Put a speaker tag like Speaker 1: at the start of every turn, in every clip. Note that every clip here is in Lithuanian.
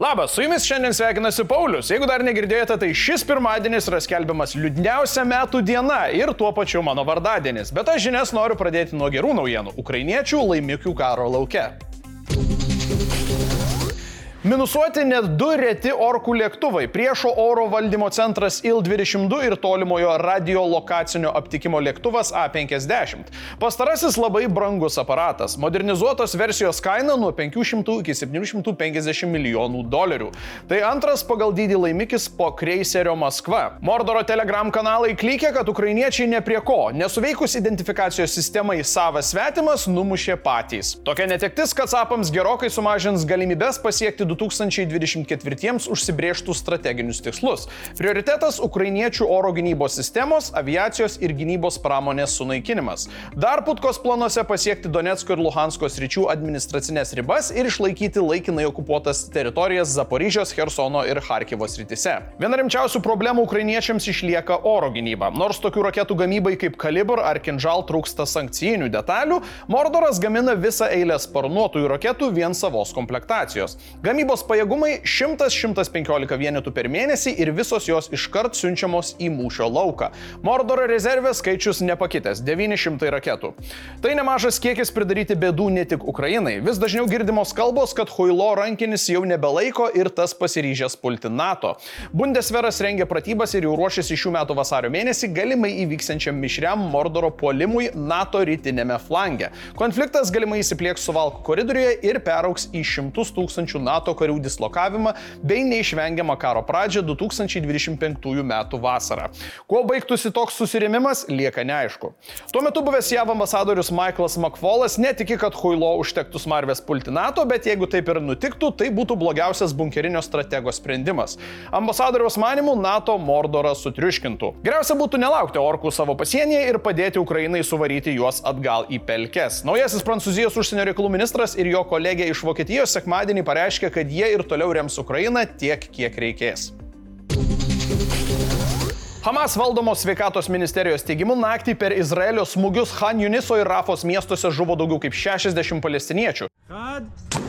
Speaker 1: Labas, su jumis šiandien sveikinasi Paulius. Jeigu dar negirdėjote, tai šis pirmadienis yra skelbiamas liūdniausia metų diena ir tuo pačiu mano vardadienis. Bet aš žinias noriu pradėti nuo gerų naujienų - ukrainiečių laimikių karo laukia. Minusuoti net du reti orkų lėktuvai - priešo oro valdymo centras IL-22 ir tolimojo radiolokacinio aptikimo lėktuvas A-50. Pastarasis labai brangus aparatas. Modernizuotos versijos kaina nuo 500 iki 750 milijonų dolerių. Tai antras pagal dydį laimikis po kreiserio Maskva. Mordoro telegram kanalai klykia, kad ukrainiečiai ne prie ko. Nesuveikus identifikacijos sistemai savas svetimas numušė patys. Tokia netektis Katsapams gerokai sumažins galimybės pasiekti 2024 užsibrieštų strateginius tikslus. Prioritetas - ukrainiečių oro gynybos sistemos, aviacijos ir gynybos pramonės sunaikinimas. Dar putkos planuose pasiekti Donetsko ir Luhansko sričių administracinės ribas ir išlaikyti laikinai okupuotas teritorijas Zaporyžios, Hersono ir Harkivo srityse. Viena rimčiausių problemų ukrainiečiams išlieka oro gynyba. Nors tokių raketų gamybai kaip Kalibr ar Kinžal trūksta sankcijinių detalių, Mordoras gamina visą eilę sparnuotųjų raketų vien savos komplektacijos. Gamybos pajėgumai 100-115 vienetų per mėnesį ir visos jos iškart siunčiamos į mūšio lauką. Mordoro rezervės skaičius nepakitęs - 900 raketų. Tai nemažas kiekis pridaryti bėdų ne tik Ukrainai. Vis dažniau girdimos kalbos, kad Huilo rankinis jau nebelaiko ir tas pasiryžęs pulti NATO. Bundesveras rengia pratybas ir jau ruošiasi šių metų vasario mėnesį galimai įvyksiančiam mišriam Mordoro puolimui NATO rytinėme flange. Konfliktas galimai įsiplieks suvalkų koridoriuje ir perauks į šimtus tūkstančių NATO karių dislokavimą bei neišvengiamą karo pradžią 2025 m. vasarą. Kuo baigtųsi toks susirėmimas, lieka neaišku. Tuo metu buvęs JAV ambasadorius Michaelas McFallas netiki, kad Huilo užtektų smarvės pulti NATO, bet jeigu taip ir nutiktų, tai būtų blogiausias bunkerinio stratego sprendimas. Ambasadoriaus manimų NATO Mordorą sutriuškintų. Geriausia būtų nelaukti orkų savo pasienyje ir padėti Ukrainai suvaryti juos atgal į pelkes. Naujasis Prancūzijos užsienio reikalų ministras ir jo kolegė iš Vokietijos sekmadienį pareiškė, kad jie ir toliau rems Ukrainą tiek, kiek reikės. Hamas valdomos sveikatos ministerijos teigimu naktį per Izraelio smūgius Han Juniso ir Rafos miestuose žuvo daugiau kaip 60 palestiniečių. Kad...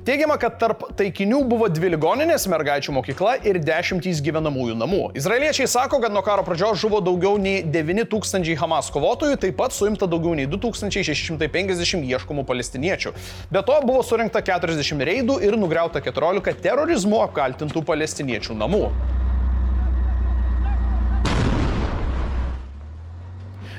Speaker 1: Teigiama, kad tarp taikinių buvo dvi ligoninės, mergaičių mokykla ir dešimtys gyvenamųjų namų. Izraeliečiai sako, kad nuo karo pradžios žuvo daugiau nei 9000 Hamas kovotojų, taip pat suimta daugiau nei 2650 ieškomų palestiniečių. Be to buvo surinkta 40 reidų ir nugriauta 14 terorizmu apkaltintų palestiniečių namų.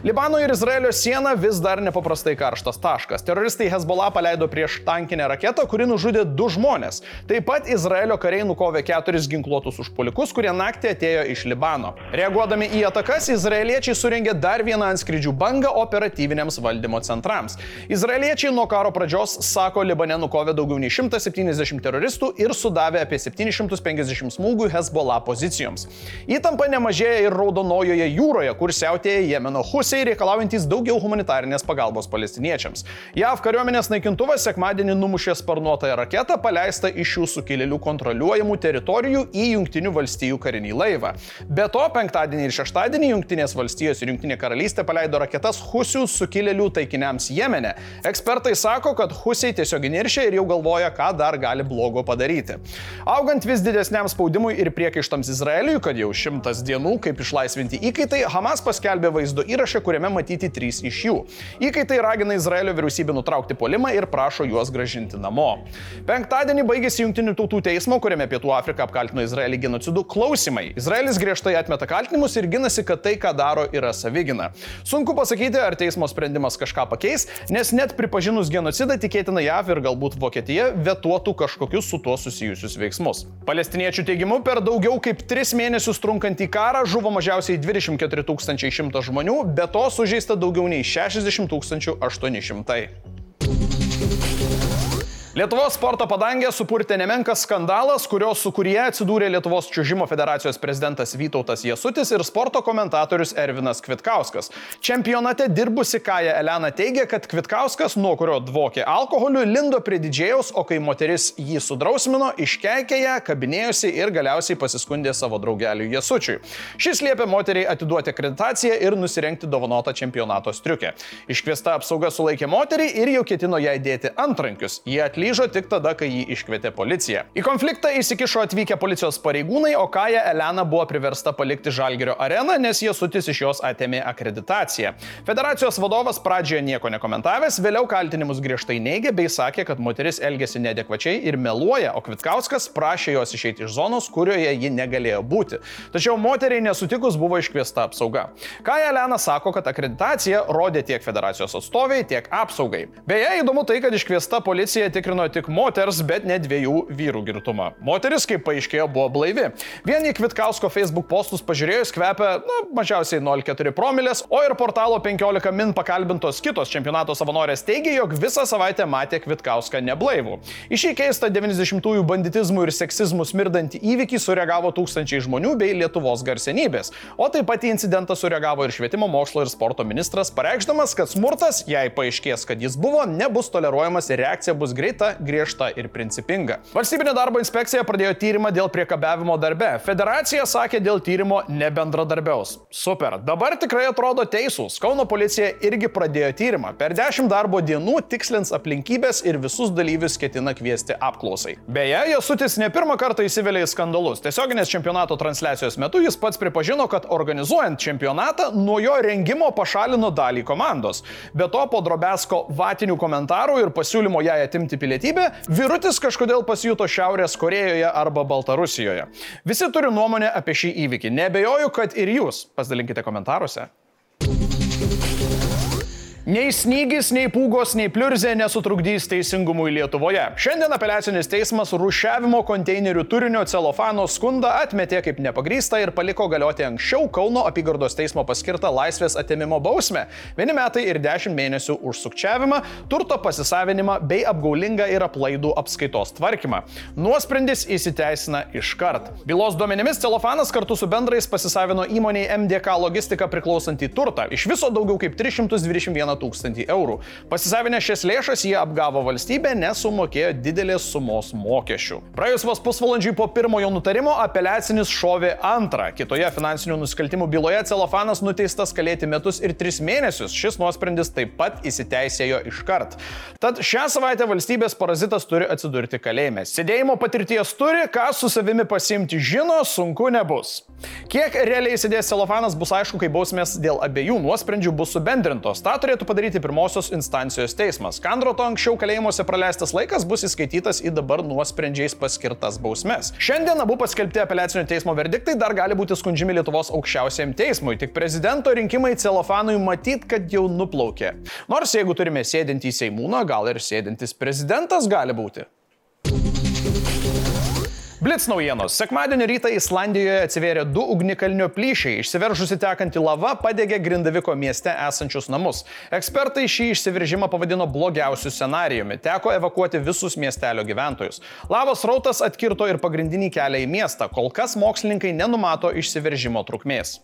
Speaker 1: Libano ir Izraelio siena vis dar nepaprastai karštas taškas. Teroristai Hezbollah paleido prieš tankinę raketą, kuri nužudė du žmonės. Taip pat Izraelio kariai nukovė keturis ginkluotus užpuolikus, kurie naktį atėjo iš Libano. Reaguodami į atakas, izraeliečiai surengė dar vieną antskrydžių bangą operatyviniams valdymo centrams. Izraeliečiai nuo karo pradžios, sako, Libane nukovė daugiau nei 170 teroristų ir sudavė apie 750 smūgių Hezbollah pozicijoms. Įtampa nemažėja ir Raudonojoje jūroje, kur siautėja Jemeno Husi Husiai reikalaujantis daugiau humanitarinės pagalbos palestiniečiams. JAV kariuomenės naikintuvas sekmadienį numušė sparnuotąją raketą paleistą iš šių sukilėlių kontroliuojamų teritorijų į Junktinių valstijų karinį laivą. Be to, penktadienį ir šeštadienį Junktinės valstijos ir Junktinė karalystė paleido raketas Husių sukilėlių taikiniams Jemene. Ekspertai sako, kad Husiai tiesiog niršia ir jau galvoja, ką dar gali blogo padaryti. Augant vis didesniam spaudimui ir priekaištams Izraeliui, kad jau šimtas dienų kaip išlaisvinti įkaitai, Hamas paskelbė vaizdo įrašą, kuriame matyti trys iš jų. Įkaitai ragina Izraelio vyriausybę nutraukti polimą ir prašo juos gražinti namo. Penktadienį baigėsi Junktinių tautų teismo, kuriame Pietų Afrika apkaltino Izraelį genocidų klausimai. Izraelis griežtai atmeta kaltinimus ir ginasi, kad tai, ką daro, yra savigina. Sunku pasakyti, ar teismo sprendimas kažką pakeis, nes net pripažinus genocidą tikėtina JAV ir galbūt Vokietija vetuotų kažkokius su tuo susijusius veiksmus. Palestiniečių teigimu, per daugiau kaip 3 mėnesius trunkantį karą žuvo mažiausiai 24 100 žmonių, bet to sužeista daugiau nei 60 800. Lietuvos sporto padangė supurtė nemenkas skandalas, kurio sukūrėje atsidūrė Lietuvos čiūžimo federacijos prezidentas Vytautas Jasutis ir sporto komentatorius Ervinas Kvitkauskas. Čempionate dirbusi Kaja Elena teigia, kad Kvitkauskas, nuo kurio dvokė alkoholiu, lindo prie didžėjaus, o kai moteris jį sudrausmino, iškeikė ją, kabinėjosi ir galiausiai pasiskundė savo draugeliu Jasučiui. Šis liepė moteriai atiduoti akreditaciją ir nusirengti dovanotą čempionato striukę. Iškviesta apsauga sulaikė moterį ir jau ketino jai dėti antrankius. Jie atliko atlyžo tik tada, kai jį iškvietė policija. Į konfliktą įsikišo atvykę policijos pareigūnai, o Kaja Elena buvo priversta palikti Žalgerio areną, nes jie sutis iš jos atėmė akreditaciją. Federacijos vadovas pradžioje nieko nekomentavęs, vėliau kaltinimus griežtai neigė bei sakė, kad moteris elgėsi neadekvačiai ir meluoja, o Kvitkauskas prašė jos išeiti iš zonos, kurioje ji negalėjo būti. Tačiau moteriai nesutikus buvo iškviesta apsauga. Kaja Elena sako, kad akreditacija rodė tiek federacijos atstoviai, tiek apsaugai. Beje, įdomu tai, kad iškviesta policija tikrino patikrino tik moters, bet ne dviejų vyrų girtumą. Moteris, kaip paaiškėjo, buvo blaivi. Vien į Kvitkausko Facebook postus pažiūrėjus kvepia, na, mažiausiai 0,4 promilės, o ir portalo 15 min pakalbintos kitos čempionato savanorės teigia, jog visą savaitę matė Kvitkauską neblaivų. Į šį keistą 90-ųjų banditizmų ir seksizmų smirdantį įvykį sureagavo tūkstančiai žmonių bei Lietuvos garsenybės. O taip pat į incidentą sureagavo ir švietimo mokslo ir sporto ministras, pareikšdamas, kad smurtas, jei paaiškės, kad jis buvo, nebus toleruojamas ir reakcija bus greita greita, griežta ir principinga. Valstybinė darbo inspekcija pradėjo tyrimą dėl priekabiavimo darbe. Federacija sakė dėl tyrimo nebendradarbiaus. Super. Dabar tikrai atrodo teisūs. Kauno policija irgi pradėjo tyrimą. Per 10 darbo dienų tikslins aplinkybės ir visus dalyvius ketina kviesti apklausai. Beje, Jasutis ne pirmą kartą įsivelė į skandalus. Tiesioginės čempionato transliacijos metu jis pats pripažino, kad organizuojant čempionatą nuo jo rengimo pašalino dalį komandos. Be to, po Drobesko vatinių komentarų ir pasiūlymo jai atimti pilietybę, pilietybę, vyrutis kažkodėl pasijuto Šiaurės Korejoje arba Baltarusijoje. Visi turi nuomonę apie šį įvykį. Nebejoju, kad ir jūs. Pasidalinkite komentaruose. Nei snygis, nei pūgos, nei pliurzė nesutrukdys teisingumui Lietuvoje. Šiandien apeliacinis teismas rušiavimo konteinerių turinio celofano skundą atmetė kaip nepagrystą ir paliko galioti anksčiau Kauno apygardos teismo paskirtą laisvės atėmimo bausmę - vieni metai ir dešimt mėnesių už sukčiavimą, turto pasisavinimą bei apgaulingą ir aplaidų apskaitos tvarkymą. Nuosprendis įsiteisina iškart. Bylos duomenimis celofanas kartu su bendrais pasisavino įmoniai MDK logistika priklausantį turtą. Iš viso daugiau kaip 321 tūkstantį eurų. Pasisavinę šias lėšas jie apgavo valstybę, nesumokėjo didelės sumos mokesčių. Praėjus vos pusvalandžiui po pirmojo nutarimo apeliacinis šovė antrą. Kitoje finansinių nusikaltimų byloje celofanas nuteistas kalėti metus ir tris mėnesius. Šis nuosprendis taip pat įsiteisėjo iškart. Tad šią savaitę valstybės parazitas turi atsidurti kalėjime. Sėdėjimo patirties turi, ką su savimi pasimti žino, sunku nebus. Kiek realiai sėdės celofanas bus aišku, kai bausmės dėl abiejų nuosprendžių bus subendrintos. Ta turėtų padaryti pirmosios instancijos teismas. Kandroto anksčiau kalėjimuose praleistas laikas bus įskaitytas į dabar nuosprendžiais paskirtas bausmes. Šiandien abu paskelbti apeliacinio teismo verdiktai dar gali būti skundžiami Lietuvos aukščiausiam teismui, tik prezidento rinkimai celofanui matyt, kad jau nuplaukė. Nors jeigu turime sėdintį Seimūną, gal ir sėdintis prezidentas gali būti. Blitz naujienos. Sekmadienio rytą Islandijoje atsivėrė du ugnikalnio plyšiai. Išsiveržusi tekanti lava padegė Grindaviko mieste esančius namus. Ekspertai šį išsiveržimą pavadino blogiausiu scenarijumi. Teko evakuoti visus miestelio gyventojus. Lavos rautas atkirto ir pagrindinį kelią į miestą. Kol kas mokslininkai nenumato išsiveržimo trukmės.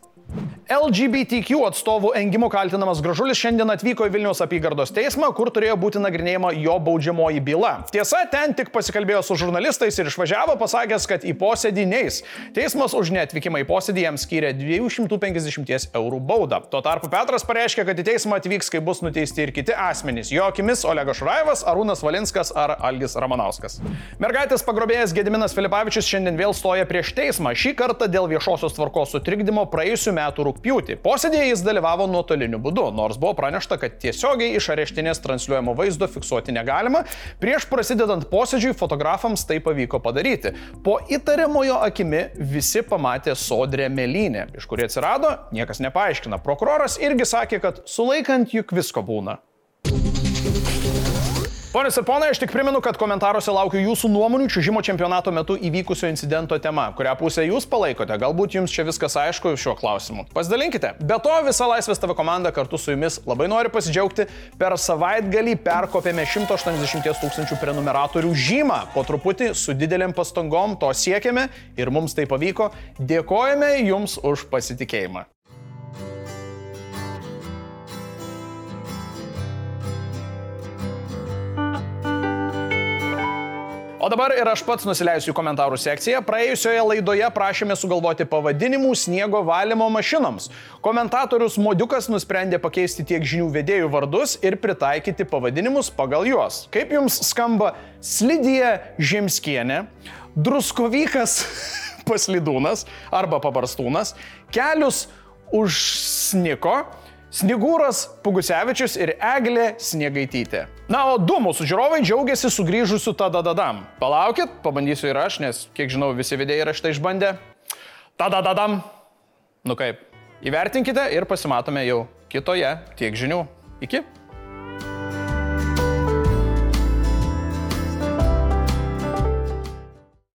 Speaker 1: LGBTQ atstovų engimu kaltinamas Gražulis šiandien atvyko į Vilniaus apygardos teismą, kur turėjo būti nagrinėjama jo baudžiamoji byla. Tiesa, ten tik pasikalbėjo su žurnalistais ir išvažiavo, pasakęs, kad į posėdį neis. Teismas už neatvykimą į posėdį jam skyrė 250 eurų baudą. Tuo tarpu Petras pareiškė, kad į teismą atvyks, kai bus nuteisti ir kiti asmenys. Jo akimis Olegas Šuraivas, Arūnas Valinskas ar Algis Ramanauskas. Mergaitės pagrobėjas Gediminas Filipavičius šiandien vėl stoja prieš teismą, šį kartą dėl viešosios tvarkos sutrikdymo praėjusiu metų rūpjūtį. Posėdėje jis dalyvavo nuotoliniu būdu, nors buvo pranešta, kad tiesiogiai iš areštinės transliuojamo vaizdo fiksuoti negalima. Prieš prasidedant posėdžiui fotografams tai pavyko padaryti. Po įtariamojo akimi visi pamatė sodrę mėlynę, iš kur atsirado, niekas nepaaiškina. Prokuroras irgi sakė, kad sulaikant juk visko būna. Pone ir ponai, aš tik primenu, kad komentaruose laukiu jūsų nuomonių čiūžimo čempionato metu įvykusio incidento tema, kurią pusę jūs palaikote. Galbūt jums čia viskas aišku šiuo klausimu. Pasidalinkite. Be to, visa Laisvės TV komanda kartu su jumis labai nori pasidžiaugti. Per savaitgalį perkopėme 180 tūkstančių prenumeratorių žymą. Po truputį su didelėm pastangom to siekėme ir mums tai pavyko. Dėkojame jums už pasitikėjimą. O dabar ir aš pats nusileisiu į komentarų sekciją. Praėjusioje laidoje prašėme sugalvoti pavadinimų sniego valymo mašinoms. Komentatorius Modiukas nusprendė pakeisti tiek žinių vedėjų vardus ir pritaikyti pavadinimus pagal juos. Kaip jums skamba Slidija Žemskienė, Druskovykas paslidūnas arba pabarstūnas, Kelius užsniko, Snigūras Pugusevičius ir Eglė Sniegaitytė. Na, o du mūsų žiūrovai džiaugiasi sugrįžusiu tadadadam. Palaukit, pabandysiu ir aš, nes kiek žinau, visi vidėjai yra šitą išbandę. Tadadadam. Nu kaip, įvertinkite ir pasimatome jau kitoje tiek žinių. Iki.